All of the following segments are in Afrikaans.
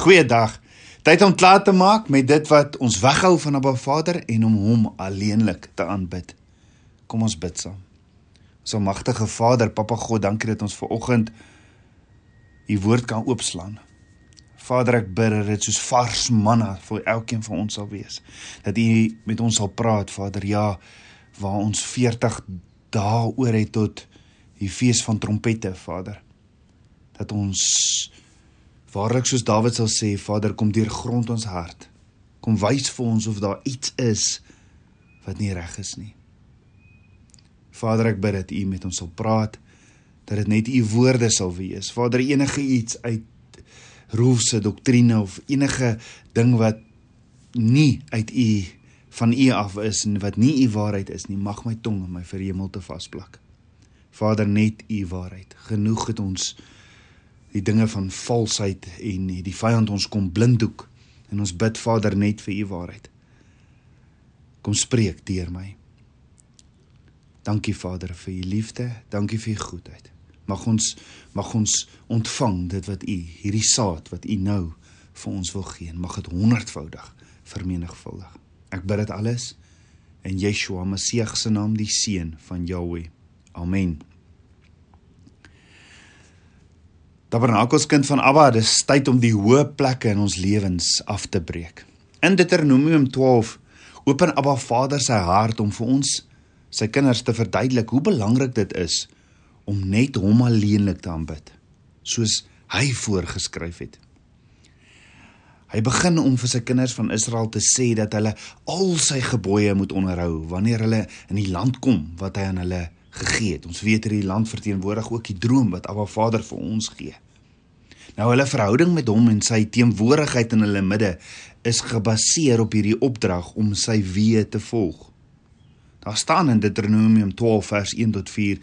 Goeiedag. Tyd om klaar te maak met dit wat ons weghou van Abba Vader en om hom alleenlik te aanbid. Kom ons bid saam. Ons almagtige Vader, Papa God, dankie dat ons ver oggend u woord kan oopslaan. Vader, ek bid dat dit soos vars manna vir elkeen van ons sal wees. Dat u met ons sal praat, Vader, ja, waar ons 40 dae oor het tot die fees van trompette, Vader. Dat ons Waarlik soos Dawid sal sê, Vader, kom deur grond ons hart. Kom wys vir ons of daar iets is wat nie reg is nie. Vader, ek bid dat U met ons sal praat, dat dit net U woorde sal wees. Vader, enige iets uit roofse doktrine of enige ding wat nie uit U van U af is en wat nie U waarheid is nie, mag my tong in my verhemel te vasplak. Vader, net U waarheid. Genoeg het ons die dinge van valsheid en die vyand ons kom blinddoek en ons bid Vader net vir u waarheid. Kom spreek deur my. Dankie Vader vir u liefde, dankie vir u goedheid. Mag ons mag ons ontvang dit wat u hierdie saad wat u nou vir ons wil gee, mag dit honderdvoudig vermenigvuldig. Ek bid dit alles in Yeshua Messie se naam, die seun van Jahweh. Amen. Tabernakels kind van Abba, dis tyd om die hoë plekke in ons lewens af te breek. In Deuteronomium 12 open Abba Vader sy hart om vir ons sy kinders te verduidelik hoe belangrik dit is om net hom alleenlik te aanbid, soos hy voorgeskryf het. Hy begin om vir sy kinders van Israel te sê dat hulle al sy gebooie moet onderhou wanneer hulle in die land kom wat hy aan hulle gegee het. Ons weet hierdie land verteenwoordig ook die droom wat Abba Vader vir ons gee. Nou hulle verhouding met hom en sy teenwoordigheid in hulle midde is gebaseer op hierdie opdrag om sy weë te volg. Daar staan in Deuteronomium 12 vers 1 tot 4: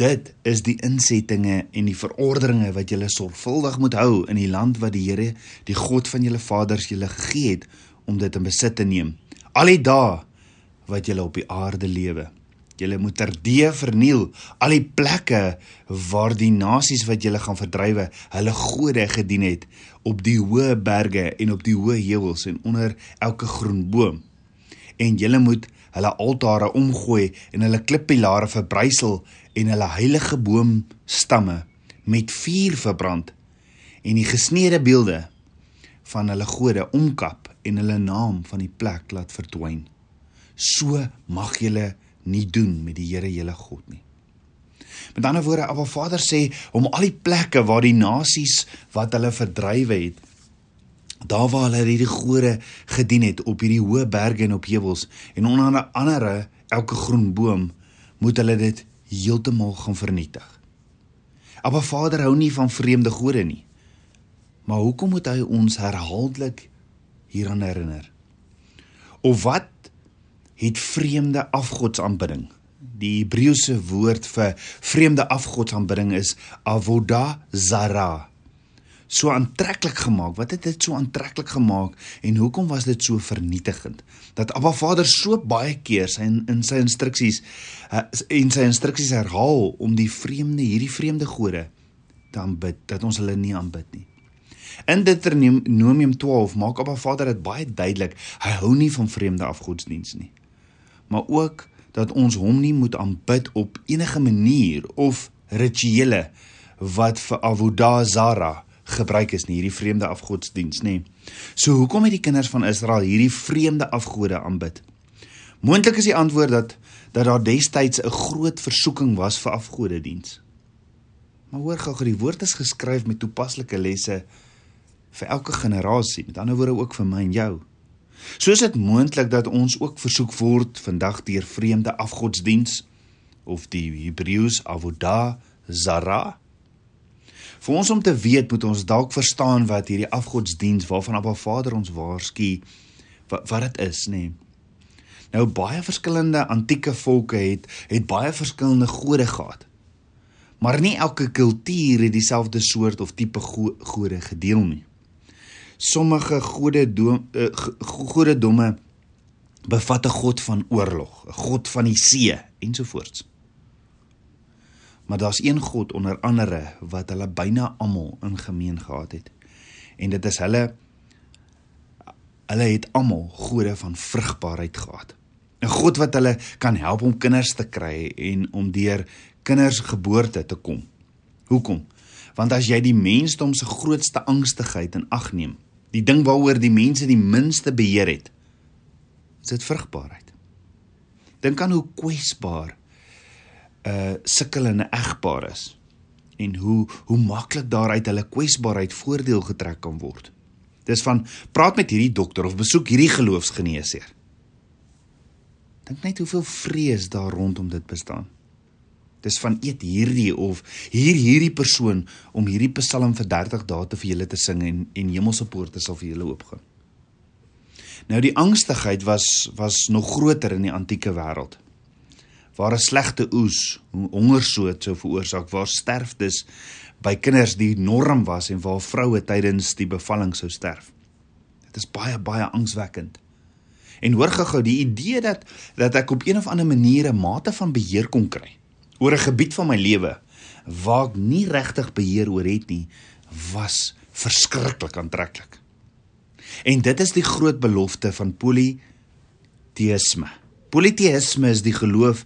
Dit is die insettinge en die verordeninge wat julle sorgvuldig moet hou in die land wat die Here, die God van julle vaders julle gegee het om dit in besit te neem. Al die dae wat julle op die aarde lewe. Julle moet terdee verniel al die plekke waar die nasies wat julle gaan verdrywe, hulle gode gedien het op die hoë berge en op die hoë heuwels en onder elke groen boom. En julle moet hulle altare omgooi en hulle klippilare verbrysel en hulle heilige boomstamme met vuur verbrand en die gesneede beelde van hulle gode omkap en hulle naam van die plek laat verdwyn. So mag julle nie doen met die Here julle God nie. Met ander woorde, Abba Vader sê om al die plekke waar die nasies wat hulle verdrywe het, daar waar hulle hierdie gode gedien het op hierdie hoë berge en op heuwels en onder andere elke groen boom, moet hulle dit heeltemal gaan vernietig. Abba Vader hou nie van vreemde gode nie. Maar hoekom moet hy ons herhaaldelik hieraan herinner? Of wat het vreemde afgodsaanbidding. Die Hebreëse woord vir vreemde afgodsaanbidding is avoda zara. So aantreklik gemaak. Wat het dit so aantreklik gemaak en hoekom was dit so vernietigend? Dat Abba Vader so baie keer sy in sy instruksies uh, en sy instruksies herhaal om die vreemde hierdie vreemde gode te aanbid, dat ons hulle nie aanbid nie. In Deuteronomium 12 maak Abba Vader dit baie duidelik, hy hou nie van vreemde afgodsdiens nie maar ook dat ons hom nie moet aanbid op enige manier of rituele wat vir avoda zara gebruik is nie hierdie vreemde afgodsdiens nê. So hoekom het die kinders van Israel hierdie vreemde afgode aanbid? Moontlik is die antwoord dat dat daar destyds 'n groot versoeking was vir afgodediens. Maar hoor gou, die woord is geskryf met toepaslike lesse vir elke generasie, met ander woorde ook vir my en jou. Soos dit moontlik dat ons ook versoek word vandag deur vreemde afgodsdiens of die Hebreëus avoda zara. Vir ons om te weet moet ons dalk verstaan wat hierdie afgodsdiens waarvan Abba Vader ons waarsku wat wat dit is, nê. Nee. Nou baie verskillende antieke volke het het baie verskillende gode gehad. Maar nie elke kultuur het dieselfde soort of tipe go gode gedeel nie sommige gode dom, uh, gode domme bevat 'n god van oorlog, 'n god van die see ensovoorts. Maar daar's een god onder andere wat hulle byna almal in gemeen gehad het. En dit is hulle hulle het almal gode van vrugbaarheid gehad. 'n God wat hulle kan help om kinders te kry en om deur kinders geboorte te kom. Hoekom? Want as jy die mensdom se grootste angstigheid in ag neem, die ding waaroor die mense die minste beheer het, is dit vrugbaarheid. Dink aan hoe kwesbaar 'n uh, sukkelende egpaar is en hoe hoe maklik daaruit hulle kwesbaarheid voordeel getrek kan word. Dis van praat met hierdie dokter of besoek hierdie geloofsgeneesheer. Dink net hoeveel vrees daar rondom dit bestaan. Dis van eet hierdie of hier hierdie persoon om hierdie Psalm vir 30 dae te vir julle te sing en en hemelse poorte sal vir julle oopgaan. Nou die angstigheid was was nog groter in die antieke wêreld. Waar 'n slegte oes hongersoot sou veroorsaak, waar sterftes by kinders die norm was en waar vroue tydens die bevalling sou sterf. Dit is baie baie angswekkend. En hoor gou-gou die idee dat dat ek op een of ander manier 'n mate van beheer kon kry oor 'n gebied van my lewe waar ek nie regtig beheer oor het nie, was verskriklik aantreklik. En dit is die groot belofte van politeïsme. Politeïsme is die geloof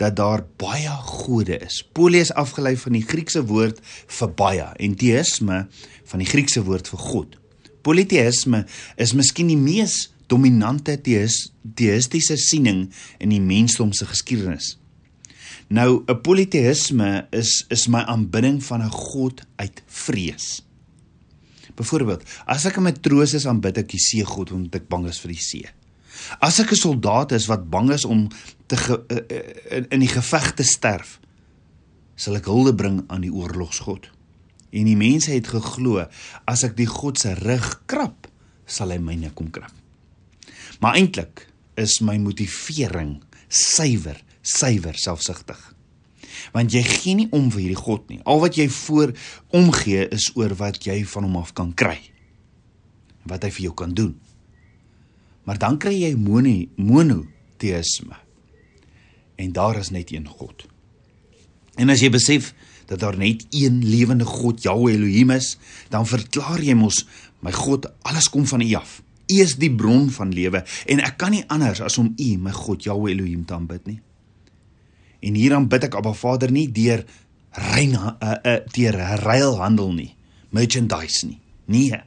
dat daar baie gode is. Polie is afgelei van die Griekse woord vir baie en teïsme van die Griekse woord vir God. Politeïsme is miskien die mees dominante teïstiese siening in die mensdom se geskiedenis. Nou 'n politeïsme is is my aanbidding van 'n God uit vrees. Byvoorbeeld, as ek 'n matroos is, aanbid ek die see God omdat ek bang is vir die see. As ek 'n soldaat is wat bang is om te ge, uh, in die geveg te sterf, sal ek hulde bring aan die oorlogsgod. En die mense het geglo as ek die God se rug krap, sal hy myne kom krap. Maar eintlik is my motivering suiwer, suiwer selfsugtig. Want jy gee nie om vir hierdie God nie. Al wat jy voor omgee is oor wat jy van hom af kan kry. Wat hy vir jou kan doen. Maar dan kry jy mono monoteïsme. En daar is net een God. En as jy besef dat daar net een lewende God, Jahweh Elohim is, dan verklaar jy mos my God, alles kom van U af. U is die bron van lewe en ek kan nie anders as om U, my God, Jahweh Elohim te aanbid nie. En hier aanbid ek Abba Vader nie deur rein uh, uh, deur ruilhandel nie, merchandise nie. Nee.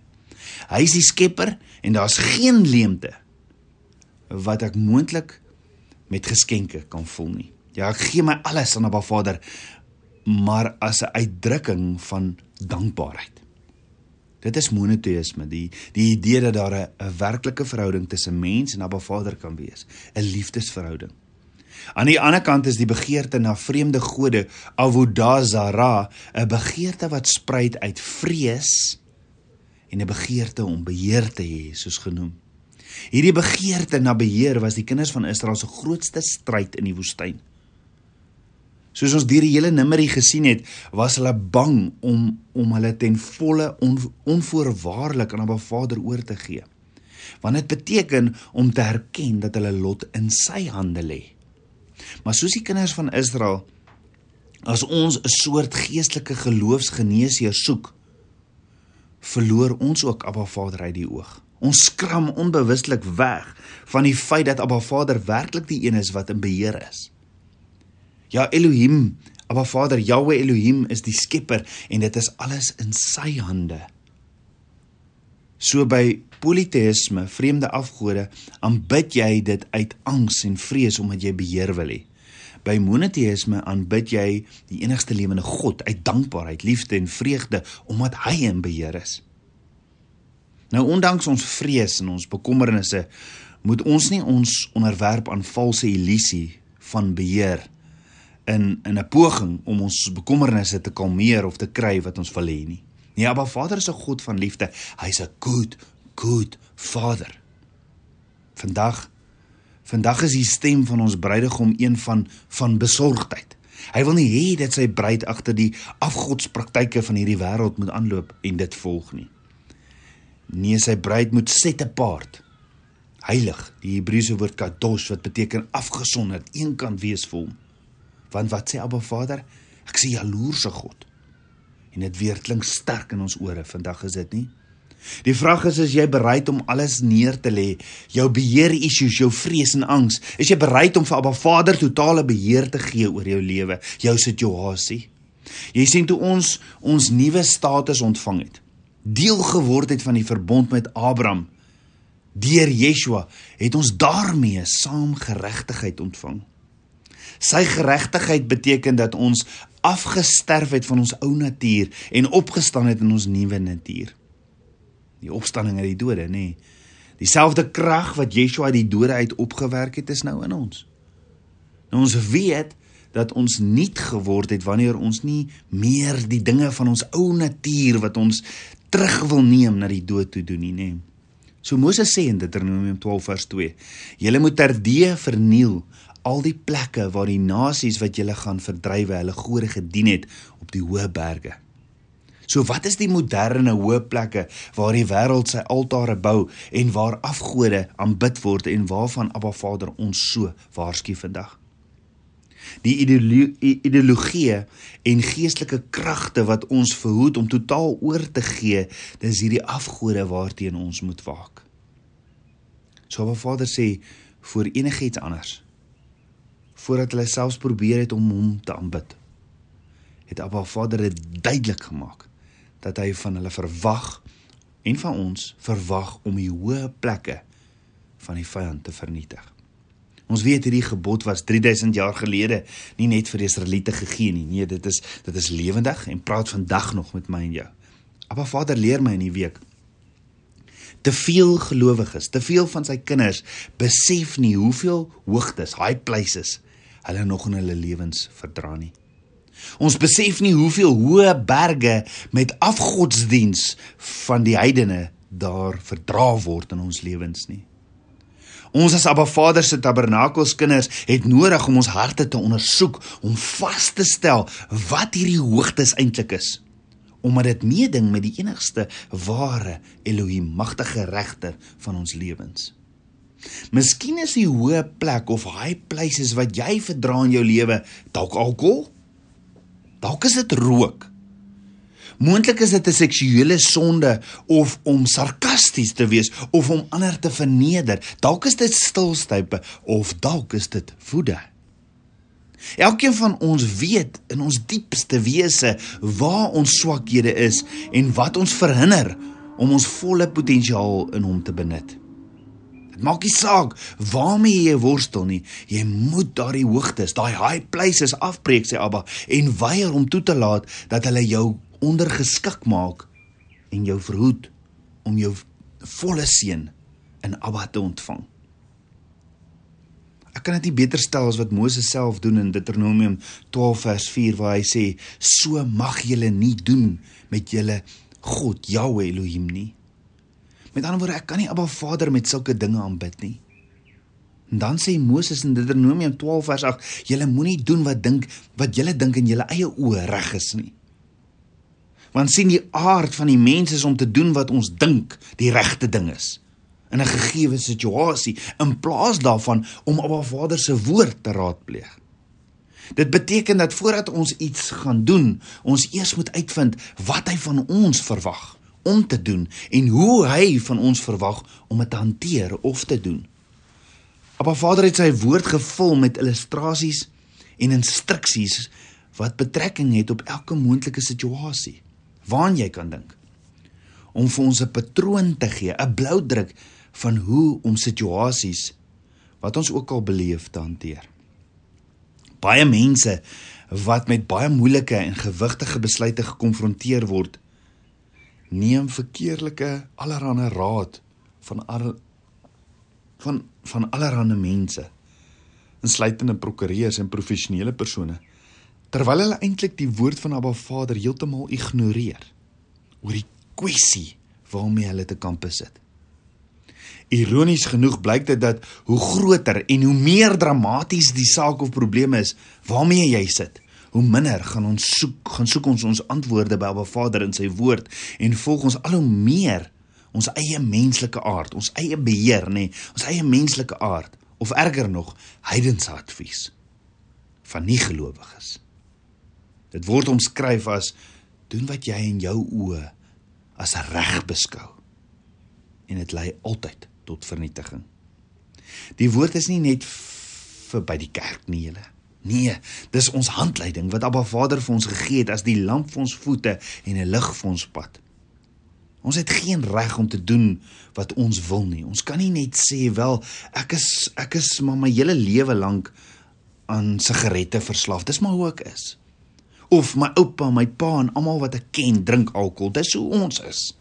Hy is die skepper en daar's geen leemte wat ek moontlik met geskenke kan vul nie. Ja, ek gee my alles aan Abba Vader, maar as 'n uitdrukking van dankbaarheid. Dit is monoteïsme, die die idee dat daar 'n werklike verhouding tussen mens en Abba Vader kan wees, 'n liefdesverhouding. Aan die ander kant is die begeerte na vreemde gode, avodazara, 'n begeerte wat spruit uit vrees en 'n begeerte om beheer te hê, soos genoem. Hierdie begeerte na beheer was die kinders van Israel se grootste stryd in die woestyn. Soos ons deur die hele Numeri gesien het, was hulle bang om om hulle ten volle on, onvoorwaardelik aan Abba Vader oor te gee. Want dit beteken om te erken dat hulle lot in sy hande lê. Maar soos die kinders van Israel as ons 'n soort geestelike geloofsgeneesheer soek, verloor ons ook Abba Vader uit die oog. Ons skram onbewustelik weg van die feit dat Abba Vader werklik die een is wat in beheer is. Ja, Elohim, Abba Vader, Yahweh Elohim is die skepper en dit is alles in sy hande. So by politeïsme, vreemde afgode, aanbid jy dit uit angs en vrees omdat jy beheer wil hê. By monoteïsme aanbid jy die enigste lewende God uit dankbaarheid, liefde en vreugde omdat hy in beheer is. Nou ondanks ons vrees en ons bekommernisse moet ons nie ons onderwerp aan valse illusie van beheer in in 'n poging om ons bekommernisse te kalmeer of te kry wat ons wil hê nie. Nee, maar Vader is 'n God van liefde. Hy's 'n good good Vader. Vandag vandag is die stem van ons bruidegom een van van besorgdheid. Hy wil nie hê dat sy bruid agter die afgodspraktyke van hierdie wêreld moet aanloop en dit volg nie. Nee, sy bruid moet set apart. Heilig, die Hebreëse woord kadosh wat beteken afgesonderd, eenkant wees vir hom. Want wat sê Abba Vader? Ek sê jaloerse God. En dit weer klink sterk in ons ore vandag is dit nie? Die vraag is is jy bereid om alles neer te lê? Jou beheer issues, jou vrees en angs. Is jy bereid om vir Abba Vader totale beheer te gee oor jou lewe, jou situasie? Jy sien toe ons ons nuwe status ontvang het, deel geword het van die verbond met Abraham, deur Yeshua, het ons daarmee saam geregtigheid ontvang. Sy geregtigheid beteken dat ons afgesterf het van ons ou natuur en opgestaan het in ons nuwe natuur. Die opstanding uit die dode, nê. Nee. Dieselfde krag wat Yeshua uit die dode uit opgewerk het, is nou in ons. Nou ons weet dat ons nuut geword het wanneer ons nie meer die dinge van ons ou natuur wat ons terug wil neem na die dood toe doen nie, nê. Nee. So Moses sê in Deuteronomium 12 vers 2: "Julle moet terdee verniel al die plekke waar die nasies wat julle gaan verdrywe, hulle gode gedien het op die hoë berge." So wat is die moderne hoë plekke waar die wêreld sy altare bou en waar afgode aanbid word en waarvan Abba Vader ons so waarsku vandag? Die ideologie en geestelike kragte wat ons verhoed om totaal oor te gee, dis hierdie afgode waarteen ons moet waak. So wat Vader sê vir enigiets anders. Voordat hulle selfs probeer het om hom te aanbid, het Abba Vader dit duidelik gemaak dat hy van hulle verwag en van ons verwag om die hoë plekke van die vyand te vernietig. Ons weet hierdie gebod was 3000 jaar gelede nie net vir Israeliete gegee nie. Nee, dit is dit is lewendig en praat vandag nog met my en jou. Maar Vader leer my in die week te veel gelowiges, te veel van sy kinders besef nie hoeveel hoogtes, high places hulle nog in hulle lewens verdra nie. Ons besef nie hoeveel hoë berge met afgodsdiens van die heidene daar verdra word in ons lewens nie. Ons as Abba Vader se tabernakels kinders het nodig om ons harte te ondersoek om vas te stel wat hierdie hoogtes eintlik is. Omdat dit meeding met die enigste ware Elohim, magtige regter van ons lewens. Miskien is die hoë plek of high places wat jy verdra in jou lewe dalk alkohol? Dalk is dit rook. Moontlik is dit 'n seksuele sonde of om sarkasties te wees of om ander te verneder. Dalk is dit stilstype of dalk is dit woede. Elkeen van ons weet in ons diepste wese waar ons swakhede is en wat ons verhinder om ons volle potensiaal in hom te benut. Maak nie saak waarmee jy worstel nie. Jy moet daardie hoogtes, daai high places afbreek sê Abba en weier om toe te laat dat hulle jou ondergeskik maak en jou verhoed om jou volle seën in Abba te ontvang. Ek kan dit nie beter stel as wat Moses self doen in Deuteronomium 12 vers 4 waar hy sê: "So mag julle nie doen met julle God Jahwe Elohim nie." Met ander woorde, ek kan nie Abba Vader met sulke dinge aanbid nie. En dan sê Moses in Deuteronomium 12 vers 8: "Julle moenie doen wat dink wat julle dink in julle eie oë reg is nie." want sien die aard van die mens is om te doen wat ons dink die regte ding is in 'n gegeewe situasie in plaas daarvan om Abba Vader se woord te raadpleeg. Dit beteken dat voordat ons iets gaan doen, ons eers moet uitvind wat hy van ons verwag om te doen en hoe hy van ons verwag om dit te hanteer of te doen. Abba Vader het sy woord gevul met illustrasies en instruksies wat betrekking het op elke moontlike situasie waaraan jy kan dink om vir ons 'n patroon te gee, 'n bloudruk van hoe om situasies wat ons ook al beleef te hanteer. Baie mense wat met baie moeilike en gewigtige besluite gekonfronteer word, neem verkeerlike allerhande raad van al van van allerhande mense, insluitende prokureurs en professionele persone terwyl hulle eintlik die woord van Abba Vader heeltemal ignoreer oor die kwessie waarmee hulle te kamp sit. Ironies genoeg blyk dit dat hoe groter en hoe meer dramaties die saak of probleem is waarmee jy sit, hoe minder gaan ons soek gaan soek ons ons antwoorde by Abba Vader in sy woord en volg ons al hoe meer ons eie menslike aard, ons eie beheer nê, nee, ons eie menslike aard of erger nog, heidense advies van nie gelowiges. Dit word omskryf as doen wat jy in jou oë as reg beskou. en dit lei altyd tot vernietiging. Die woord is nie net vir by die kerk nie, julle. Nee, dis ons handleiding wat Abba Vader vir ons gegee het as die lamp vir ons voete en 'n lig vir ons pad. Ons het geen reg om te doen wat ons wil nie. Ons kan nie net sê wel ek is ek is maar my hele lewe lank aan sigarette verslaaf. Dis maar hoe ek is. Of my oupa, my pa en almal wat ek ken drink alkohol. Dis hoe ons is.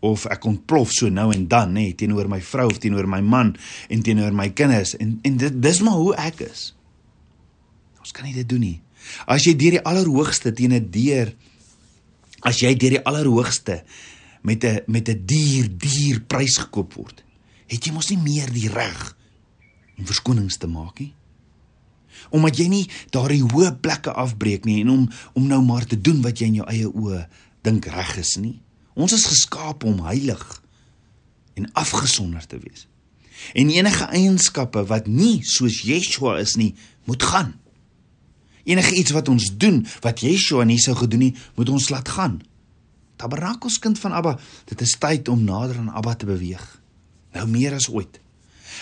Of ek ontplof so nou en dan, nê, teenoor my vrou of teenoor my man en teenoor my kinders en en dit dis maar hoe ek is. Ons kan nie dit doen nie. As jy deur die Allerhoogste teen 'n deur as jy deur die Allerhoogste met 'n met 'n dier dier prys gekoop word, het jy mos nie meer die reg om verskonings te maak nie. Omdat jy nie daardie hoë plekke afbreek nie en om om nou maar te doen wat jy in jou eie oë dink reg is nie. Ons is geskaap om heilig en afgesonder te wees. En enige eienskappe wat nie soos Yeshua is nie, moet gaan. Enige iets wat ons doen wat Yeshua nie sou gedoen nie, moet ons laat gaan. Tabernakels kind van Abba, dit is tyd om nader aan Abba te beweeg. Nou meer as ooit.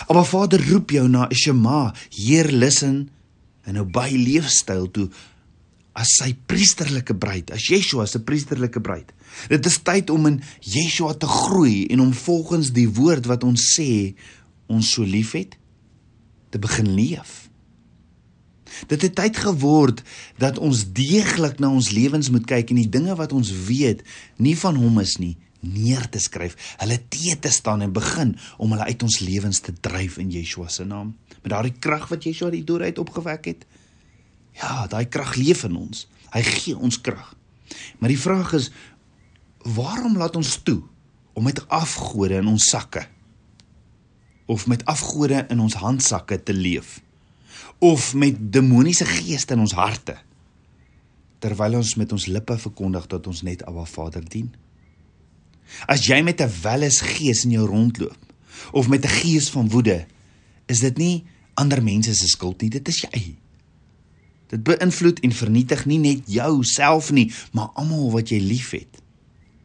Abba Vader roep jou na 'n Shema, Heer listen en nou by leefstyl toe as sy priesterlike bruid, as Yeshua se priesterlike bruid. Dit is tyd om in Yeshua te groei en om volgens die woord wat ons sê ons so liefhet te begin leef. Dit het tyd geword dat ons deeglik na ons lewens moet kyk en die dinge wat ons weet nie van hom is nie neer te skryf, hulle te te staan en begin om hulle uit ons lewens te dryf in Yeshua se naam. Met daardie krag wat Yeshua die dood uit opgewek het. Ja, daai krag leef in ons. Hy gee ons krag. Maar die vraag is waarom laat ons toe om met afgode in ons sakke of met afgode in ons handsakke te leef? Of met demoniese geeste in ons harte terwyl ons met ons lippe verkondig dat ons net Abba Vader dien. As jy met 'n welis gees in jou rondloop of met 'n gees van woede, is dit nie ander mense se skuld nie, dit is jy. Dit beïnvloed en vernietig nie net jouself nie, maar almal wat jy liefhet.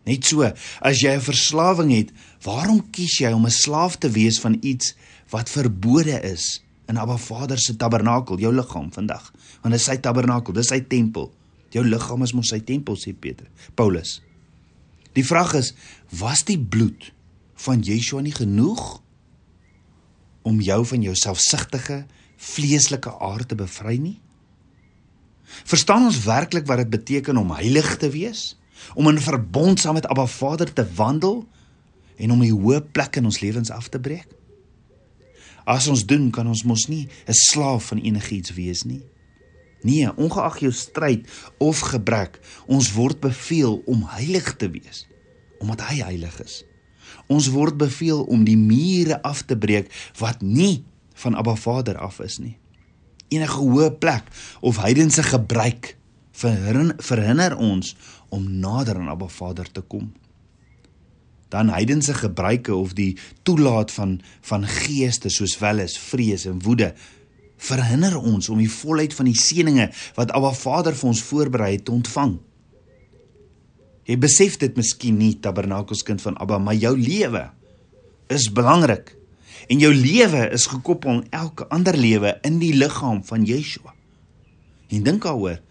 Net so, as jy 'n verslawing het, waarom kies jy om 'n slaaf te wees van iets wat verbode is? In Abba Vader se tabernakel, jou liggaam vandag. Want dit is sy tabernakel, dis sy tempel. Jou liggaam is mos sy tempel, sê Peter. Paulus. Die vraag is, was die bloed van Yeshua nie genoeg om jou van jou selfsugtige, vleeslike aard te bevry nie? Verstaan ons werklik wat dit beteken om heilig te wees? Om in verbond saam met Abba Vader te wandel en om die hoë plek in ons lewens af te breek? As ons doen, kan ons mos nie 'n slaaf van enigiets wees nie. Nee, ongeag jou stryd of gebrek, ons word beveel om heilig te wees omdat hy heilig is. Ons word beveel om die mure af te breek wat nie van Abba Vader af is nie. Enige hoë plek of heidense gebruik verhinder ons om nader aan Abba Vader te kom dan heidense gebruike of die toelaat van van geeste soos welis, vrees en woede verhinder ons om die volheid van die seënings wat Abba Vader vir ons voorberei het te ontvang. Jy besef dit miskien nie tabernakelskind van Abba, maar jou lewe is belangrik en jou lewe is gekoppel aan elke ander lewe in die liggaam van Yeshua. En dink daaroor,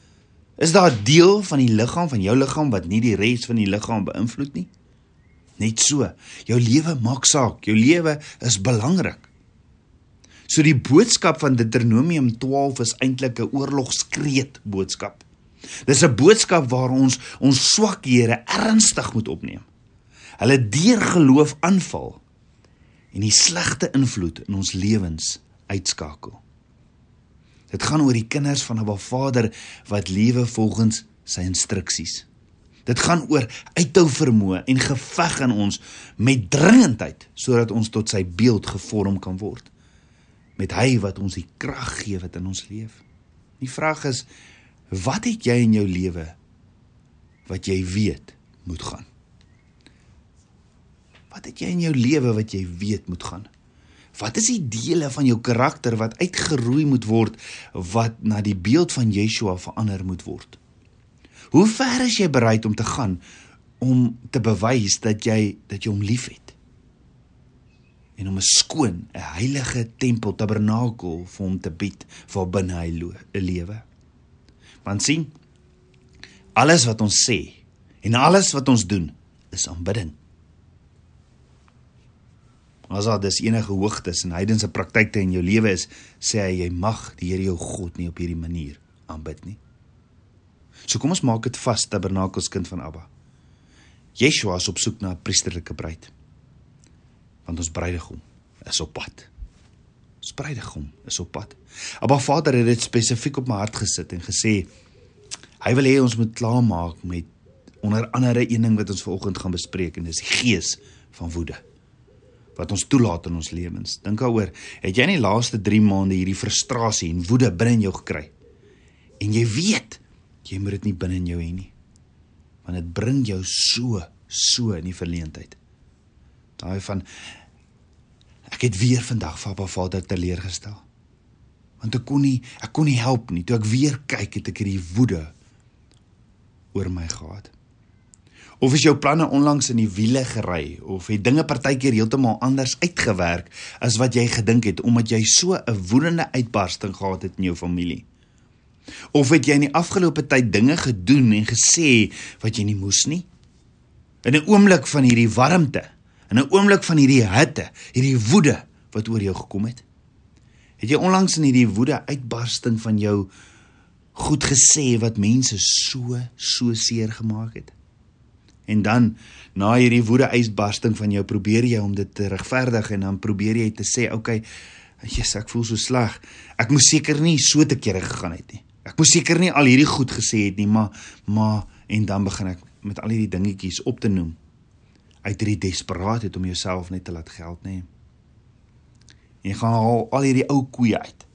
is daar 'n deel van die liggaam van jou liggaam wat nie die res van die liggaam beïnvloed nie? Net so. Jou lewe maak saak. Jou lewe is belangrik. So die boodskap van Deuteronomium 12 is eintlik 'n oorlogskreet boodskap. Dis 'n boodskap waar ons ons swakhede ernstig moet opneem. Hulle deur geloof aanval en die slegte invloed in ons lewens uitskakel. Dit gaan oor die kinders van 'n Vader wat lewe volgens sy instruksies. Dit gaan oor uithou vermoë en geveg in ons met dringendheid sodat ons tot sy beeld gevorm kan word. Met hy wat ons die krag gee wat in ons leef. Die vraag is wat het jy in jou lewe wat jy weet moet gaan? Wat het jy in jou lewe wat jy weet moet gaan? Wat is die dele van jou karakter wat uitgeroei moet word wat na die beeld van Yeshua verander moet word? Hoe ver is jy bereid om te gaan om te bewys dat jy dat jy hom liefhet. En om 'n skoon, 'n heilige tempel tabernakel vir hom te bied waar binne hy lewe. Want sien, alles wat ons sê en alles wat ons doen is aanbidding. As daar dis enige hoogtes en heidense praktyke in jou lewe is, sê hy jy mag die Here jou God nie op hierdie manier aanbid nie. So kom ons maak dit vas, tabernakelskind van Abba. Yeshua is op soek na 'n priesterlike bruid. Want ons bruidegom is op pad. Ons bruidegom is op pad. Abba Vader het dit spesifiek op my hart gesit en gesê hy wil hê ons moet klaarmaak met onder andere een ding wat ons vanoggend gaan bespreek en dis die gees van woede wat ons toelaat in ons lewens. Dink daaroor, het jy in die laaste 3 maande hierdie frustrasie en woede binne in jou gekry? En jy weet jy moet dit nie binne in jou hê nie. Want dit bring jou so so in die verleentheid. Daai van ek het weer vandag vir Papa Vader teleurgestel. Want ek kon nie ek kon nie help nie. Toe ek weer kyk het ek hierdie woede oor my gehad. Of is jou planne onlangs in die wiele gery of het dinge partykeer heeltemal anders uitgewerk as wat jy gedink het omdat jy so 'n woedende uitbarsting gehad het in jou familie? Of het jy in die afgelope tyd dinge gedoen en gesê wat jy nie moes nie? In 'n oomblik van hierdie warmte, in 'n oomblik van hierdie hitte, hierdie woede wat oor jou gekom het, het jy onlangs in hierdie woede uitbarsting van jou goed gesê wat mense so so seer gemaak het. En dan na hierdie woede uitbarsting van jou probeer jy om dit te regverdig en dan probeer jy te sê, "Oké, okay, Jesus, ek voel so sleg. Ek moes seker nie so te kere gegaan het nie." Ek moes seker nie al hierdie goed gesê het nie, maar maar en dan begin ek met al hierdie dingetjies op te noem. Uit hierdie desperaatheid om jouself net te laat geld nê. Jy gaan al al hierdie ou koeie uit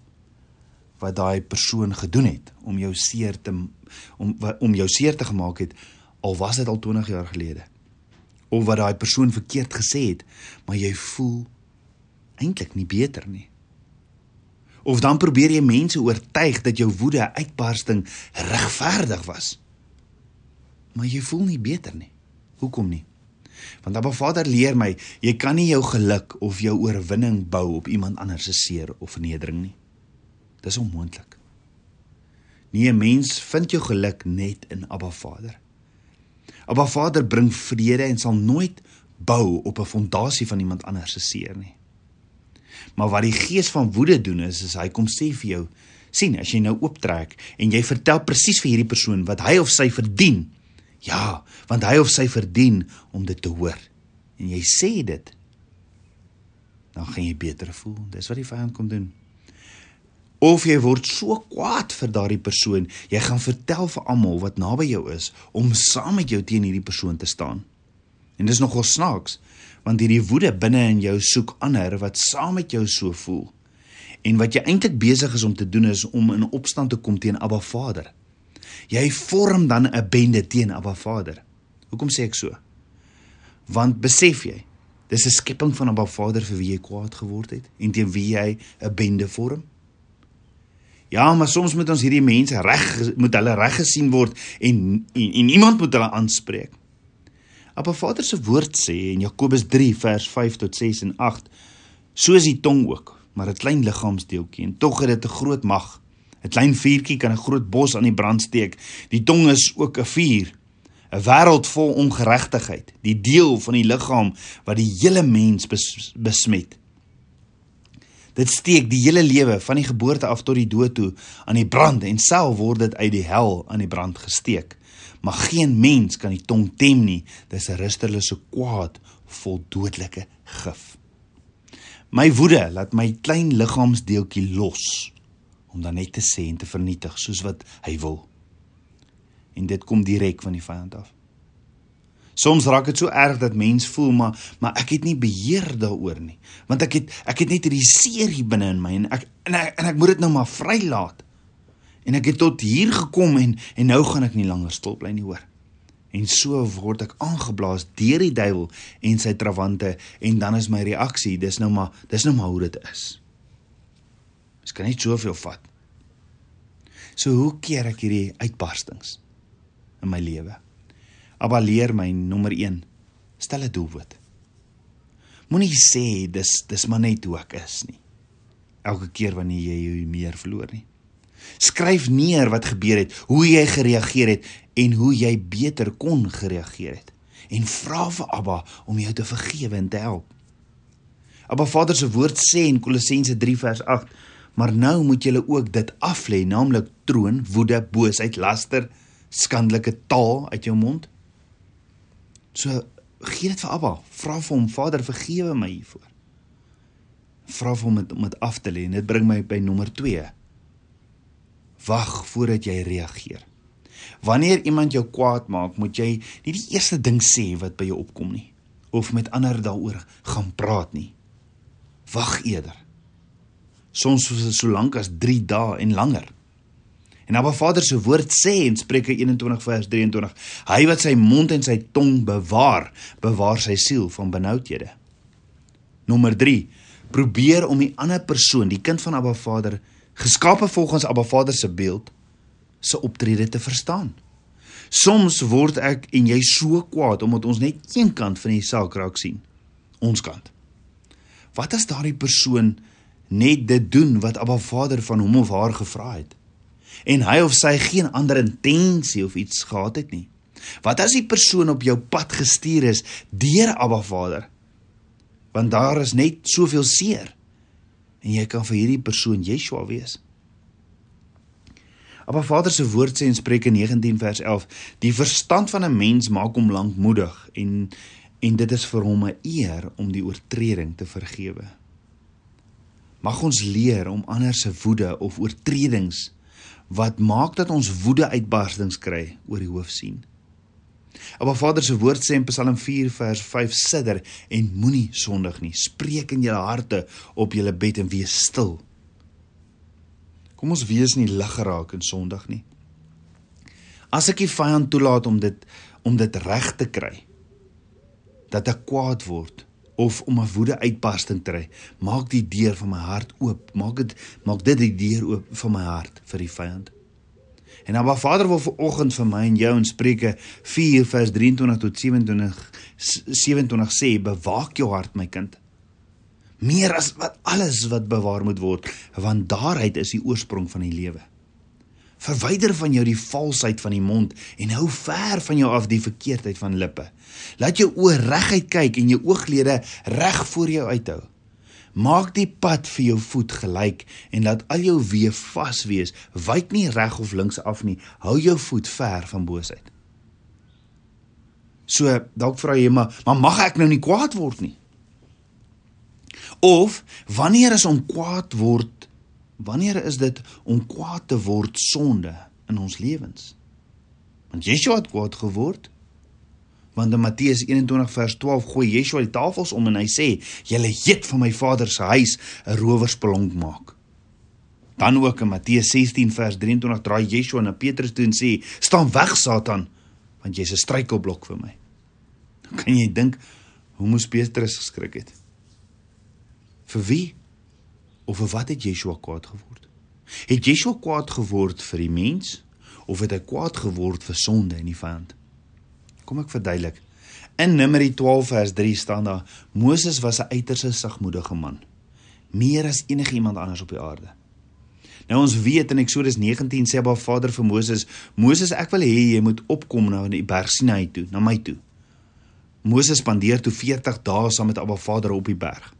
wat daai persoon gedoen het om jou seer te om om jou seer te gemaak het al was dit al 20 jaar gelede. Of wat daai persoon verkeerd gesê het, maar jy voel eintlik nie beter nie. Of dan probeer jy mense oortuig dat jou woede uitbarsting regverdig was. Maar jy voel nie beter nie. Hoekom nie? Want Abba Vader leer my, jy kan nie jou geluk of jou oorwinning bou op iemand anders se seer of vernedering nie. Dis onmoontlik. Nie 'n mens vind jou geluk net in Abba Vader. Abba Vader bring vrede en sal nooit bou op 'n fondasie van iemand anders se seer nie. Maar wat die gees van woede doen is, is hy kom sê vir jou, sien, as jy nou ooptrek en jy vertel presies vir hierdie persoon wat hy of sy verdien. Ja, want hy of sy verdien om dit te hoor. En jy sê dit. Dan gaan jy beter voel. Dis wat die vyand kom doen. Of jy word so kwaad vir daardie persoon, jy gaan vertel vir almal wat naby jou is om saam met jou teen hierdie persoon te staan. En dis nogal snaaks, want hierdie woede binne in jou soek ander wat saam met jou so voel. En wat jy eintlik besig is om te doen is om in opstand te kom teen Abba Vader. Jy vorm dan 'n bende teen Abba Vader. Hoekom sê ek so? Want besef jy, dis 'n skepping van Abba Vader vir wie jy kwaad geword het en teen wie jy 'n bende vorm. Ja, maar soms moet ons hierdie mense reg moet hulle reg gesien word en en, en iemand moet hulle aanspreek. Appa Vader se woord sê in Jakobus 3 vers 5 tot 6 en 8: So is die tong ook, maar 'n klein liggaamsdeeltjie en tog het dit 'n groot mag. 'n Klein vuurtjie kan 'n groot bos aan die brand steek. Die tong is ook 'n vuur, 'n wêreld vol ongeregtigheid, die deel van die liggaam wat die hele mens bes besmet. Dit steek die hele lewe van die geboorte af tot die dood toe aan die brand en self word dit uit die hel aan die brand gesteek maar geen mens kan die tong tem nie. Dis 'n rustelose kwaad vol dodelike gif. My woede laat my klein liggaamsdeeltjie los om dan net te sê en te vernietig soos wat hy wil. En dit kom direk van die vyand af. Soms raak dit so erg dat mens voel maar maar ek het nie beheer daaroor nie want ek het ek het net hierdie seer hier binne in my en ek en ek, en ek moet dit nou maar vrylaat. En ek het tot hier gekom en en nou gaan ek nie langer stil bly nie hoor. En so word ek aangeblaas deur die duiwel en sy trawante en dan is my reaksie dis nou maar dis nou maar hoe dit is. Ek kan nie soveel vat. So hoe keer ek hierdie uitbarstings in my lewe? Abba leer my nommer 1. Stel 'n doelwit. Moenie sê dis dis maar net hoe ek is nie. Elke keer wanneer jy jou meer verloor nie. Skryf neer wat gebeur het, hoe jy gereageer het en hoe jy beter kon gereageer het. En vra vir Abba om jou te vergewe en te help. Abba Vader se woord sê in Kolossense 3 vers 8 Maar nou moet julle ook dit aflê, naamlik troon, woede, boosheid, laster, skandelike taal uit jou mond. So gee dit vir Abba, vra vir hom, Vader, vergewe my hiervoor. Vra vir hom om dit af te lê en dit bring my by nommer 2. Wag voordat jy reageer. Wanneer iemand jou kwaad maak, moet jy nie die eerste ding sê wat by jou opkom nie of met ander daaroor gaan praat nie. Wag eerder soms so lank as 3 dae en langer. En Abba Vader se woord sê in Spreuke 21 vers 23: Hy wat sy mond en sy tong bewaar, bewaar sy siel van benoudhede. Nommer 3: Probeer om die ander persoon, die kind van Abba Vader, geskape volgens Abba Vader se beeld, se optrede te verstaan. Soms word ek en jy so kwaad omdat ons net een kant van die saak raak sien, ons kant. Wat as daardie persoon net dit doen wat Abba Vader van hom of haar gevra het. En hy of sy geen ander intensie of iets gehad het nie. Wat as die persoon op jou pad gestuur is deur Abba Vader? Want daar is net soveel seer. En jy kan vir hierdie persoon Yeshua wees. Abba Vader se woord sê in Spreuke 19 vers 11: "Die verstand van 'n mens maak hom lankmoedig en en dit is vir hom 'n eer om die oortreding te vergewe." Mag ons leer om ander se woede of oortredings wat maak dat ons woede uitbarstings kry oor die hoof sien. Maar Vader se woord sê in Psalm 4 vers 5 sidder en moenie sondig nie. Spreek in julle harte op julle bed en wees stil. Kom ons wees nie lig geraak in sondig nie. As ek die vyand toelaat om dit om dit reg te kry dat ek kwaad word of om 'n woede uitbarsting te kry, maak die deur van my hart oop. Maak dit maak dit die deur oop van my hart vir die vyand. En maar Vader wil vanoggend vir my en jou in Spreuke 4 vers 23 tot 27 27 sê bewaak jou hart my kind. Meer as wat alles wat bewaar moet word, want daaruit is die oorsprong van die lewe. Verwyder van jou die valsheid van die mond en hou ver van jou af die verkeerdheid van lippe. Laat jou oë reguit kyk en jou ooglede reg voor jou uithou. Maak die pad vir jou voet gelyk en laat al jou weë vas wees. Wyk nie reg of links af nie. Hou jou voet ver van boosheid. So, dalk vra jy maar, maar mag ek nou nie kwaad word nie? Of wanneer is om kwaad word Wanneer is dit om kwaad te word sonde in ons lewens? Want Yeshua het kwaad geword. Want in Matteus 21 vers 12 gooi Yeshua die tafels om en hy sê: "Julle eet van my Vader se huis 'n rowersbelonk maak." Dan ook in Matteus 16 vers 23 draai Yeshua na Petrus toe en sê: "Staan weg Satan, want jy's 'n struikelblok vir my." Dan kan jy dink hoe moes Petrus geskrik het? Vir wie? of vir wat het Yeshua kwaad geword? Het Yeshua kwaad geword vir die mens of het hy kwaad geword vir sonde en die vyand? Kom ek verduidelik. In Numeri 12 vers 3 staan daar: Moses was 'n uiterse sagmoedige man, meer as enigiemand anders op die aarde. Nou ons weet in Eksodus 19 sê Abba Vader vir Moses: "Moses, ek wil hê jy moet opkom na die berg Sinai toe, na my toe." Moses spandeer toe 40 dae saam met Abba Vader op die berg.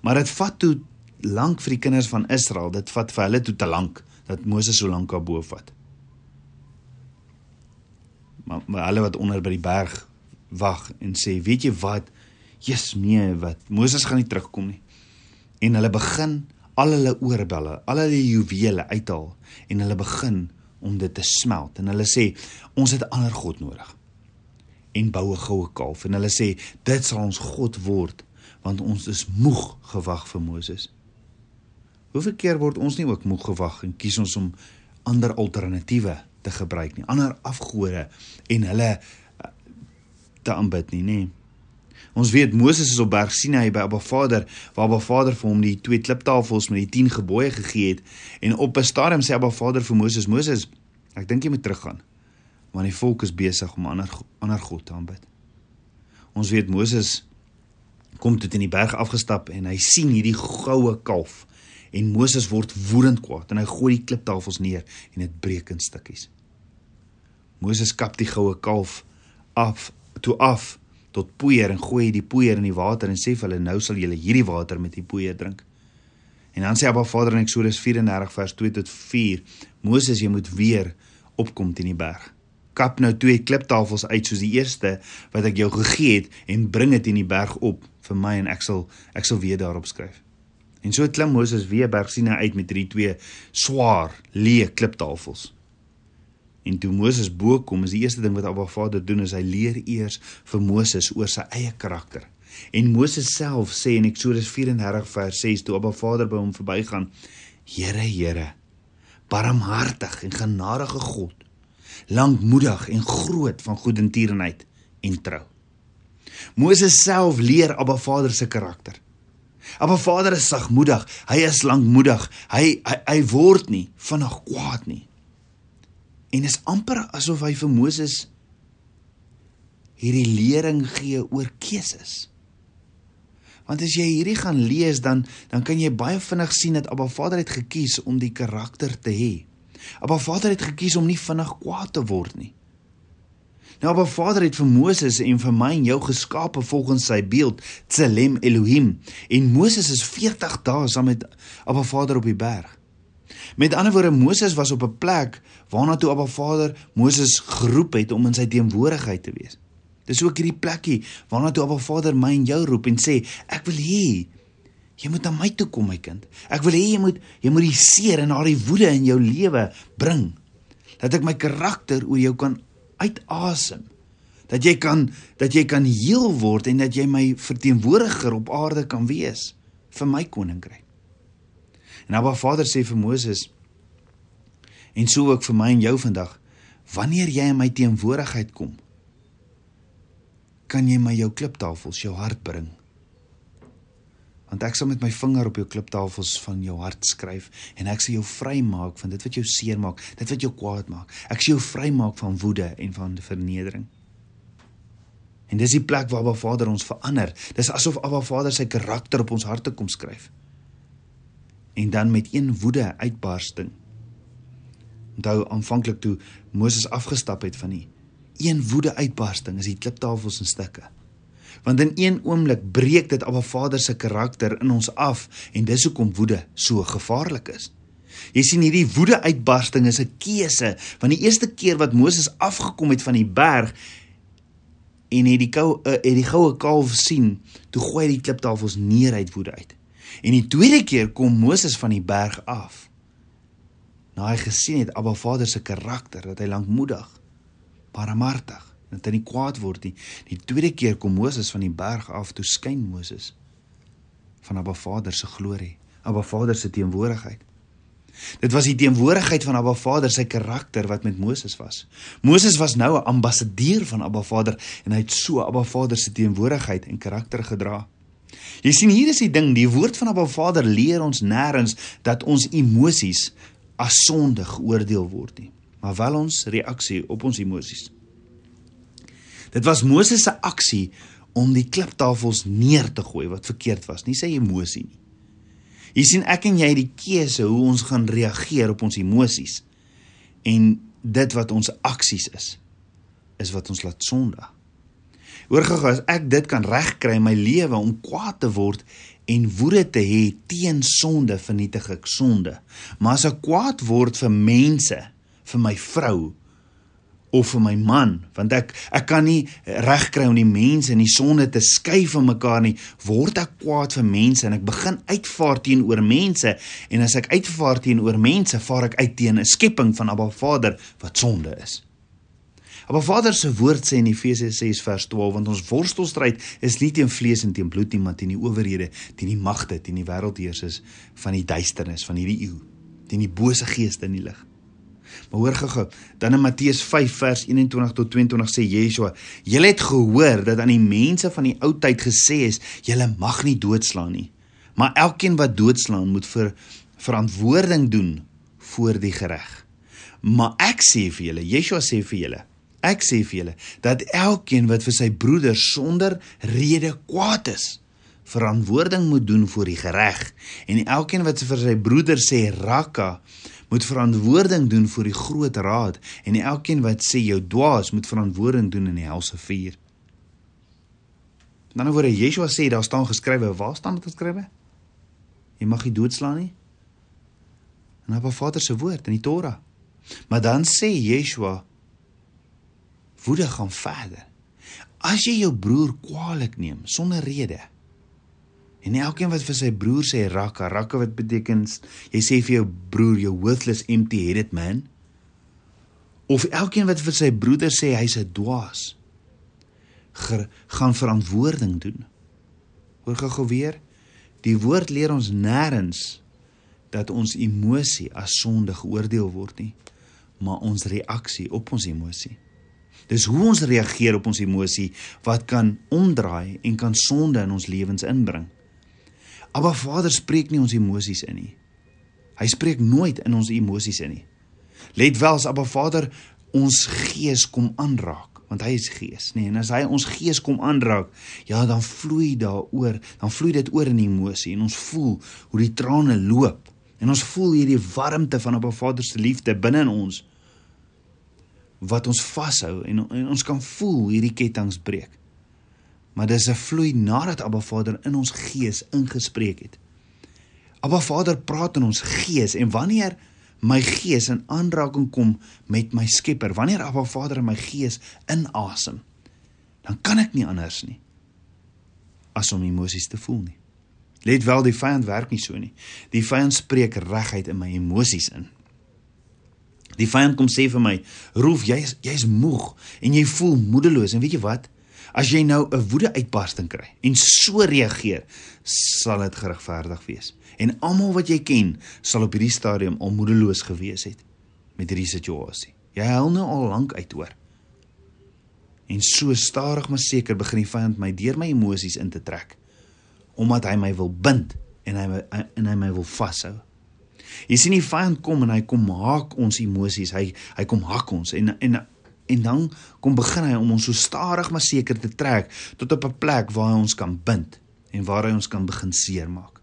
Maar dit vat toe lank vir die kinders van Israel. Dit vat vir hulle toe te lank dat Moses so lank daarbo vat. Maar, maar hulle wat onder by die berg wag en sê, "Weet jy wat? Jesus nee, wat? Moses gaan nie terugkom nie." En hulle begin al hulle oorbelle, al hulle juwele uithaal en hulle begin om dit te smelt en hulle sê, "Ons het 'n ander god nodig." En bou 'n goue kalf en hulle sê, "Dit sal ons god word." want ons is moeg gewag vir Moses. Hoeveel keer word ons nie ook moeg gewag en kies ons om ander alternatiewe te gebruik nie, ander afgode en hulle eh, te aanbid nie, nê? Ons weet Moses is op Berg Sinai by Abba Vader, waar Abba Vader vir hom die twee kliptafels met die 10 gebooie gegee het en op 'n stadium sê Abba Vader vir Moses: "Moses, ek dink jy moet teruggaan, want die volk is besig om ander ander god te aanbid. Ons weet Moses kom tot in die berg afgestap en hy sien hierdie goue kalf en Moses word woedend kwaad en hy gooi die kliptafels neer en dit breek in stukkies. Moses kap die goue kalf af toe af tot poeier en gooi die poeier in die water en sê vir hulle nou sal julle hierdie water met die poeier drink. En dan sê Abba Vader in Eksodus 34 vers 2 tot 4: Moses, jy moet weer opkom teen die berg. Kap nou twee kliptafels uit soos die eerste wat ek jou gegee het en bring dit in die berg op vir my en ek sal ek sal weer daarop skryf. En so klim Moses weer berg Sinai uit met hierdie twee swaar, leë kliptafels. En toe Moses bo kom, is die eerste ding wat Abba Vader doen is hy leer eers vir Moses oor sy eie karakter. En Moses self sê in Eksodus 34 vers 6 toe Abba Vader by hom verbygaan: Here, Here, barmhartig en genadige God, lankmoedig en groot van goedertierenheid en trou. Moses self leer Abba Vader se karakter. Abba Vader is sagmoedig, hy is lankmoedig. Hy hy, hy word nie vinnig kwaad nie. En is amper asof hy vir Moses hierdie lering gee oor keuses. Want as jy hierdie gaan lees dan dan kan jy baie vinnig sien dat Abba Vader het gekies om die karakter te hê. Abba Vader het gekies om nie vinnig kwaad te word nie. Nou Abba Vader het vir Moses en vir my en jou geskape volgens sy beeld, Tselem Elohim. En Moses is 40 dae saam met Abba Vader op die berg. Met ander woorde Moses was op 'n plek waarna toe Abba Vader Moses geroep het om in sy teenwoordigheid te wees. Dis ook hierdie plekkie waarna toe Abba Vader my en jou roep en sê ek wil hê jy moet na my toe kom my kind. Ek wil hê jy moet jy moet die seer en daardie woede in jou lewe bring. Dat ek my karakter oor jou kan uitasem. Dat jy kan dat jy kan heel word en dat jy my verteenwoordiger op aarde kan wees vir my koninkryk. En Abba Vader sê vir Moses en so ook vir my en jou vandag, wanneer jy in my teenwoordigheid kom, kan jy my jou kliptafels, jou hart bring. Want ek sal met my vinger op jou kliptafels van jou hart skryf en ek sal jou vrymaak van dit wat jou seermaak, dit wat jou kwaad maak. Ek sal jou vrymaak van woede en van vernedering. En dis die plek waar Abba Vader ons verander. Dis asof Abba Vader sy karakter op ons harte kom skryf en dan met een woede uitbarsting. Onthou aanvanklik toe Moses afgestap het van die een woede uitbarsting is die kliptafels in stukke. Want in een oomblik breek dit Abba Vader se karakter in ons af en dis hoekom woede so gevaarlik is. Jy sien hierdie woede uitbarsting is 'n keuse want die eerste keer wat Moses afgekom het van die berg en het die kou uh, het die goue kalf sien, toe gooi hy die kliptafels neer uit woede uit. En die tweede keer kom Moses van die berg af. Nou hy gesien het Abba Vader se karakter dat hy lankmoedig, barmhartig, dat hy nie kwaad word nie. Die tweede keer kom Moses van die berg af toe skyn Moses van Abba Vader se glorie, Abba Vader se teenwoordigheid. Dit was die teenwoordigheid van Abba Vader sy karakter wat met Moses was. Moses was nou 'n ambassadeur van Abba Vader en hy het so Abba Vader se teenwoordigheid en karakter gedra. Jy sien hier is die ding, die woord van Abba Vader leer ons nêrens dat ons emosies as sonde geoordeel word nie, maar wel ons reaksie op ons emosies. Dit was Moses se aksie om die kliptafels neer te gooi wat verkeerd was, nie sy emosie nie. Jy sien ek en jy het die keuse hoe ons gaan reageer op ons emosies. En dit wat ons aksies is, is wat ons laat sondig. Hoor gou as ek dit kan regkry in my lewe om kwaad te word en woede te hê teen sonde vernietig ek sonde. Maar as ek kwaad word vir mense, vir my vrou of vir my man, want ek ek kan nie regkry om die mense en die sonde te skei van mekaar nie, word ek kwaad vir mense en ek begin uitvaar teenoor mense en as ek uitvaar teenoor mense, vaar ek uit teen 'n skepping van Abba Vader wat sonde is. Maar Vader se woord sê in Efesië 6 vers 12 want ons worstelstryd is nie teen vlees en teen bloed nie maar teen die owerhede, teen die magte, teen die wêreldheersers van die duisternis van hierdie eeu, teen die bose geeste in die lig. Maar hoor gou-gou, dan in Matteus 5 vers 21 tot 22 sê Yeshua: "Julle het gehoor dat aan die mense van die ou tyd gesê is: Julle mag nie doodslaan nie, maar elkeen wat doodslaan moet vir verantwoording doen voor die reg." Maar ek sê vir julle, Yeshua sê vir julle, Ek sê vir julle dat elkeen wat vir sy broeder sonder rede kwaad is, verantwoording moet doen voor die reg en elkeen wat vir sy broeder sê rakka moet verantwoording doen voor die groot raad en elkeen wat sê jou dwaas moet verantwoording doen in die helse vuur. Dan word Yeshua sê daar staan geskrywe, waar staan dit geskrywe? Jy mag nie doodslaan nie. En op Vader se woord in die Torah. Maar dan sê Yeshua woede gaan verder. As jy jou broer kwaadlik neem sonder rede en elkeen wat vir sy broer sê rakka, rakka wat beteken jy sê vir jou broer jou worthless empty-headed man of elkeen wat vir sy broeder sê hy's 'n dwaas gaan verantwoording doen. Hoor gou weer. Die woord leer ons nêrens dat ons emosie as sonde geoordeel word nie, maar ons reaksie op ons emosie. Dis hoe ons reageer op ons emosie wat kan omdraai en kan sonde in ons lewens inbring. Abba Vader spreek nie ons emosies in nie. Hy spreek nooit in ons emosies in nie. Let wel as Abba Vader ons gees kom aanraak want hy is gees, nê? Nee, en as hy ons gees kom aanraak, ja, dan vloei daaroor, dan vloei dit oor in emosie en ons voel hoe die trane loop en ons voel hierdie warmte van 'n Vader se liefde binne in ons wat ons vashou en, en ons kan voel hierdie kettinge breek. Maar dis 'n vloei nadat Abba Vader in ons gees ingespreek het. Abba Vader praat in ons gees en wanneer my gees in aanraking kom met my Skepper, wanneer Abba Vader in my gees inasem, dan kan ek nie anders nie as om emosies te voel nie. Let wel, die vyand werk nie so nie. Die vyand spreek reguit in my emosies in. Die vyand kom sê vir my, "Roef, jy's jy's moeg en jy voel moedeloos." En weet jy wat? As jy nou 'n woede uitbarsting kry en so reageer, sal dit geregverdig wees. En almal wat jy ken, sal op hierdie stadium al moedeloos gewees het met hierdie situasie. Jy hel nou al lank uit hoor. En so stadig maar seker begin die vyand my deur my emosies in te trek omdat hy my wil bind en hy en hy my wil vashou. Jy sien die vyand kom en hy kom haak ons emosies. Hy hy kom hak ons en en En dan kom begin hy om ons so stadig maar seker te trek tot op 'n plek waar hy ons kan bind en waar hy ons kan begin seermaak.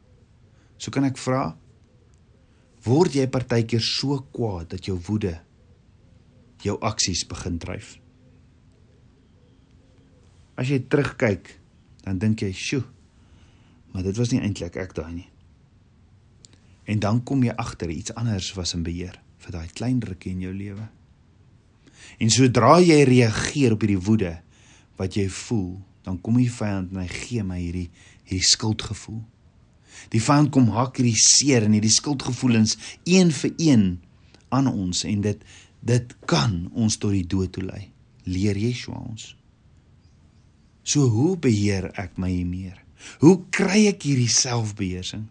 So kan ek vra, word jy partykeer so kwaad dat jou woede jou aksies begin dryf? As jy terugkyk, dan dink jy, "Sjoe, maar dit was nie eintlik ek daai nie." En dan kom jy agter iets anders was in beheer vir daai klein rukkie in jou lewe. En sodra jy reageer op hierdie woede wat jy voel, dan kom die vyand en hy gee my hierdie hierdie skuldgevoel. Die vyand kom hak hierdie seer en hierdie skuldgevoelens een vir een aan ons en dit dit kan ons tot die dood toe lei. Leer Yeshua ons. So hoe beheer ek my meer? Hoe kry ek hierdie selfbeheersing?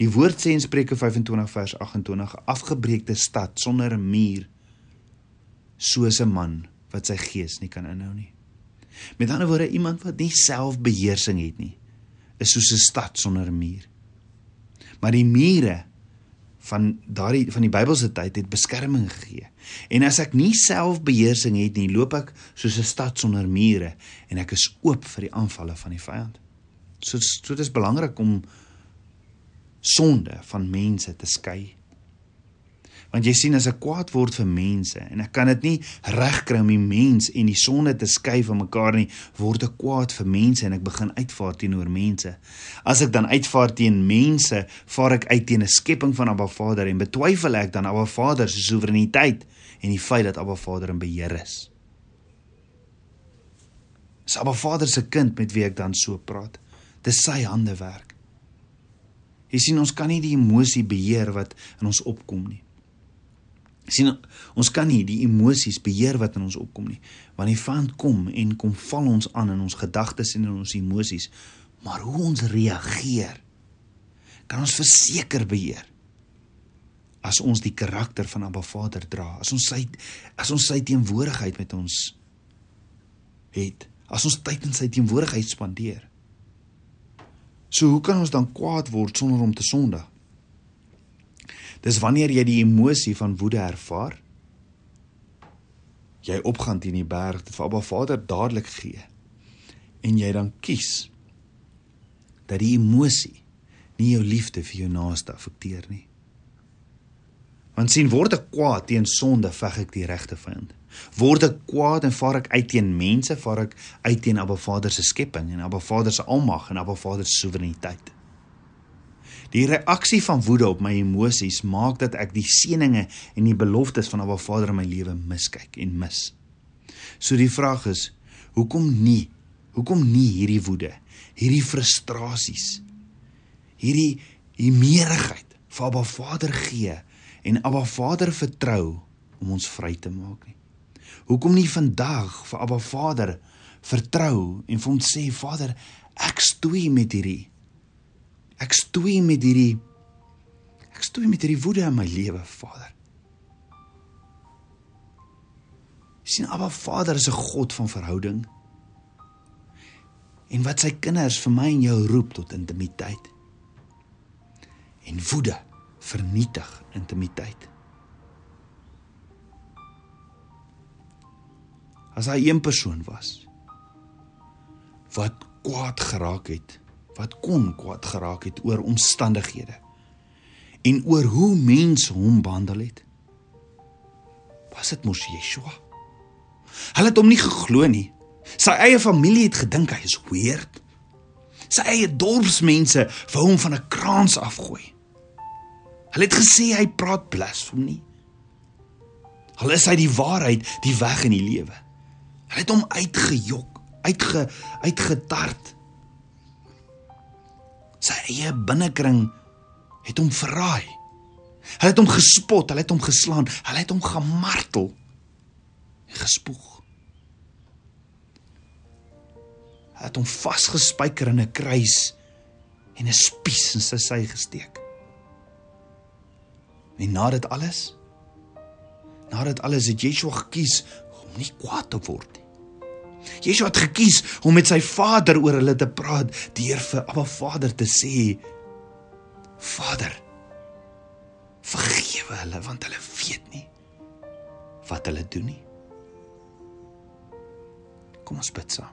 Die woord sê in Spreuke 25 vers 28: Afgebreekte stad sonder 'n muur soos 'n man wat sy gees nie kan inhou nie. Met ander woorde, iemand wat nie selfbeheersing het nie, is soos 'n stad sonder 'n muur. Maar die mure van daardie van die Bybelse tyd het beskerming gegee. En as ek nie selfbeheersing het nie, loop ek soos 'n stad sonder mure en ek is oop vir die aanvalle van die vyand. So so dit is belangrik om sonde van mense te skei. Want jy sien as ek kwaad word vir mense en ek kan dit nie regkry om die mens en die sonde te skei van mekaar nie, word ek kwaad vir mense en ek begin uitvaar teenoor mense. As ek dan uitvaar teen mense, vaar ek uit teen 'n skepping van Abba Vader en betwyfel ek dan Abba Vader se soewereiniteit en die feit dat Abba Vader in beheer is. Is Abba Vader se kind met wie ek dan so praat. Dis sy hande werk. Jy sien ons kan nie die emosie beheer wat in ons opkom nie. Sien ons kan nie die emosies beheer wat in ons opkom nie. Want die vyand kom en kom val ons aan in ons gedagtes en in ons emosies. Maar hoe ons reageer kan ons verseker beheer. As ons die karakter van Abba Vader dra as ons sy as ons sy teenwoordigheid met ons het as ons tyd in sy teenwoordigheid spandeer so hoe kan ons dan kwaad word sonder om te sondig Dis wanneer jy die emosie van woede ervaar jy opgaan teen die berg, dit vir Abba Vader dadelik gee. En jy dan kies dat die emosie nie jou liefde vir jou naaste affekteer nie. Want sien word ek kwaad teen sonde, veg ek die regte vyand. Word ek kwaad en vaar ek uit teen mense, vaar ek uit teen Abba Vader se skepping en Abba Vader se almag en Abba Vader se soewereiniteit. Die reaksie van woede op my emosies maak dat ek die seëninge en die beloftes van Abba Vader in my lewe miskyk en mis. So die vraag is, hoekom nie? Hoekom nie hierdie woede, hierdie frustrasies, hierdie hiermeerigheid vir Abba Vader gee en Abba Vader vertrou om ons vry te maak nie. Hoekom nie vandag vir Abba Vader vertrou en vir hom sê Vader, ek stoei met hierdie ek stoei met hierdie ek stoei met hierdie woede in my lewe, Vader. sien Abba Vader is 'n God van verhouding. En wat sy kinders vir my en jou roep tot intimiteit. En woede vernietig intimiteit. As hy een persoon was wat kwaad geraak het, wat kon kwaad geraak het oor omstandighede en oor hoe mense hom behandel het, was dit mos Yeshua. Hulle het hom nie geglo nie. Sy eie familie het gedink hy is weird. Sy eie dorpsmense wou hom van 'n kraans afgooi. Hulle het gesê hy praat blasfemie. Al is hy die waarheid, die weg en die lewe. Hulle het hom uitgejok, uitge uitgetart. Sy eie binnekring het hom verraai. Hulle het hom gespot, hulle het hom geslaan, hulle het hom gemartel en gespoeg. Hulle het hom vasgespijker in 'n kruis en 'n spies in sy sy gesteek. En na dit alles, na dit alles het Yeshua gekies om nie kwaad te word nie. Yeshua het gekies om met sy Vader oor hulle te praat, deur vir Abba Vader te sê: Vader, vergewe hulle want hulle weet nie wat hulle doen nie. Kom ons bid saam.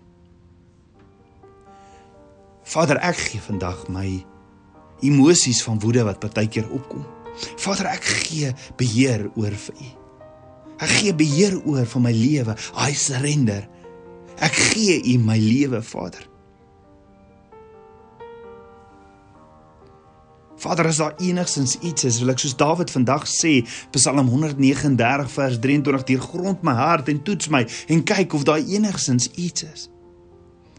Vader, ek gee vandag my emosies van woede wat partykeer opkom. Vader, ek gee beheer oor vir U. Ek gee beheer oor van my lewe. I surrender. Ek gee U my lewe, Vader. Vader, as daar enigsins iets is, wil ek soos Dawid vandag sê, Psalm 139 vers 23: "Deur grond my hart en toets my en kyk of daar enigsins iets is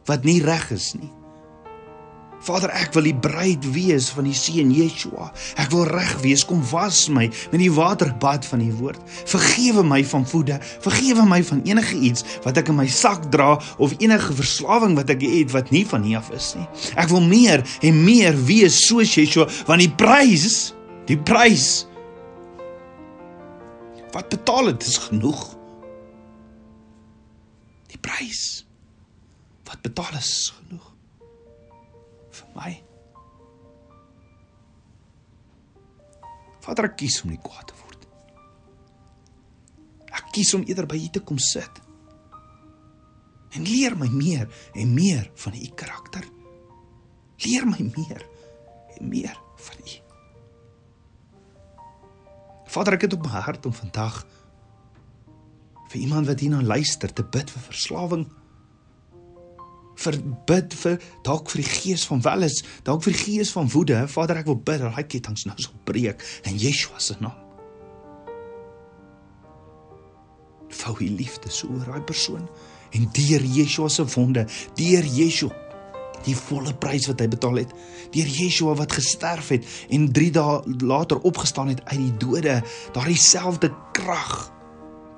wat nie reg is nie." Vader, ek wil die bruid wees van die seun Yeshua. Ek wil reg wees. Kom was my met die waterbad van die woord. Vergewe my van voede. Vergewe my van enige iets wat ek in my sak dra of enige verslawing wat ek het wat nie van U af is nie. Ek wil meer en meer wees soos Yeshua want die prys, die prys wat betaal het is genoeg. Die prys wat betaal is genoeg my. Vader, ek kies om nie kwaad te word. Ek kies om eerder by U te kom sit. En leer my meer en meer van U karakter. Leer my meer en meer van U. Vader, ek het op my hart om vandag vir iemand wat hierna luister te bid vir verslawing verbid vir dalk vir die gees van welis, dalk vir die gees van woede. Vader, ek wil bid dat daai kettinge nou sal breek in Yeshua se naam. Vou u liefde so oor daai persoon en deur Yeshua se wonde, deur Yeshua die volle prys wat hy betaal het, deur Yeshua wat gesterf het en 3 dae later opgestaan het uit die dode, daardie selfde krag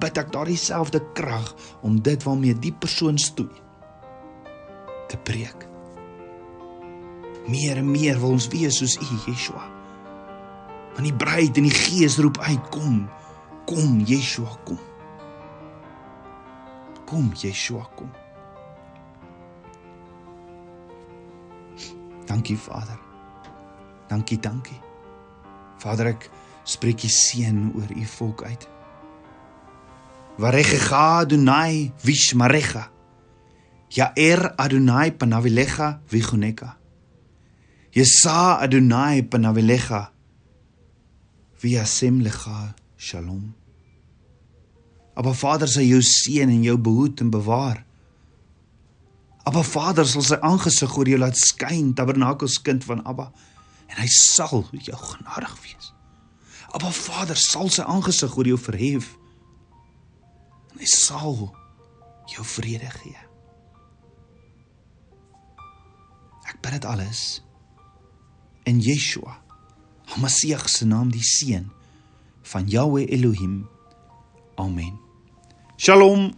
bid ek daardie selfde krag om dit waarmee die persoon stoei te breek. Meer en meer wil ons wees soos U, Yeshua. Want die bruid en die gees roep uit, kom. Kom, Yeshua, kom. Kom, Yeshua, kom. Dankie, Vader. Dankie, dankie. Vader, ek spreek U seën oor U volk uit. Varecha Adonai vishmarecha. Yaer Adonai panavilecha viguneka. Yesa Adonai panavilecha viasem lecha shalom. Aba Vader sal jou seën en jou behoed en bewaar. Aba Vader sal sy aangesig oor jou laat skyn, Tabernakels kind van Abba, en hy sal jou genadig wees. Aba Vader sal sy aangesig oor jou verhef en hy sal jou vrede gee. Bid dit alles in Yeshua, Hamasiach se naam, die seun van Jahweh Elohim. Amen. Shalom.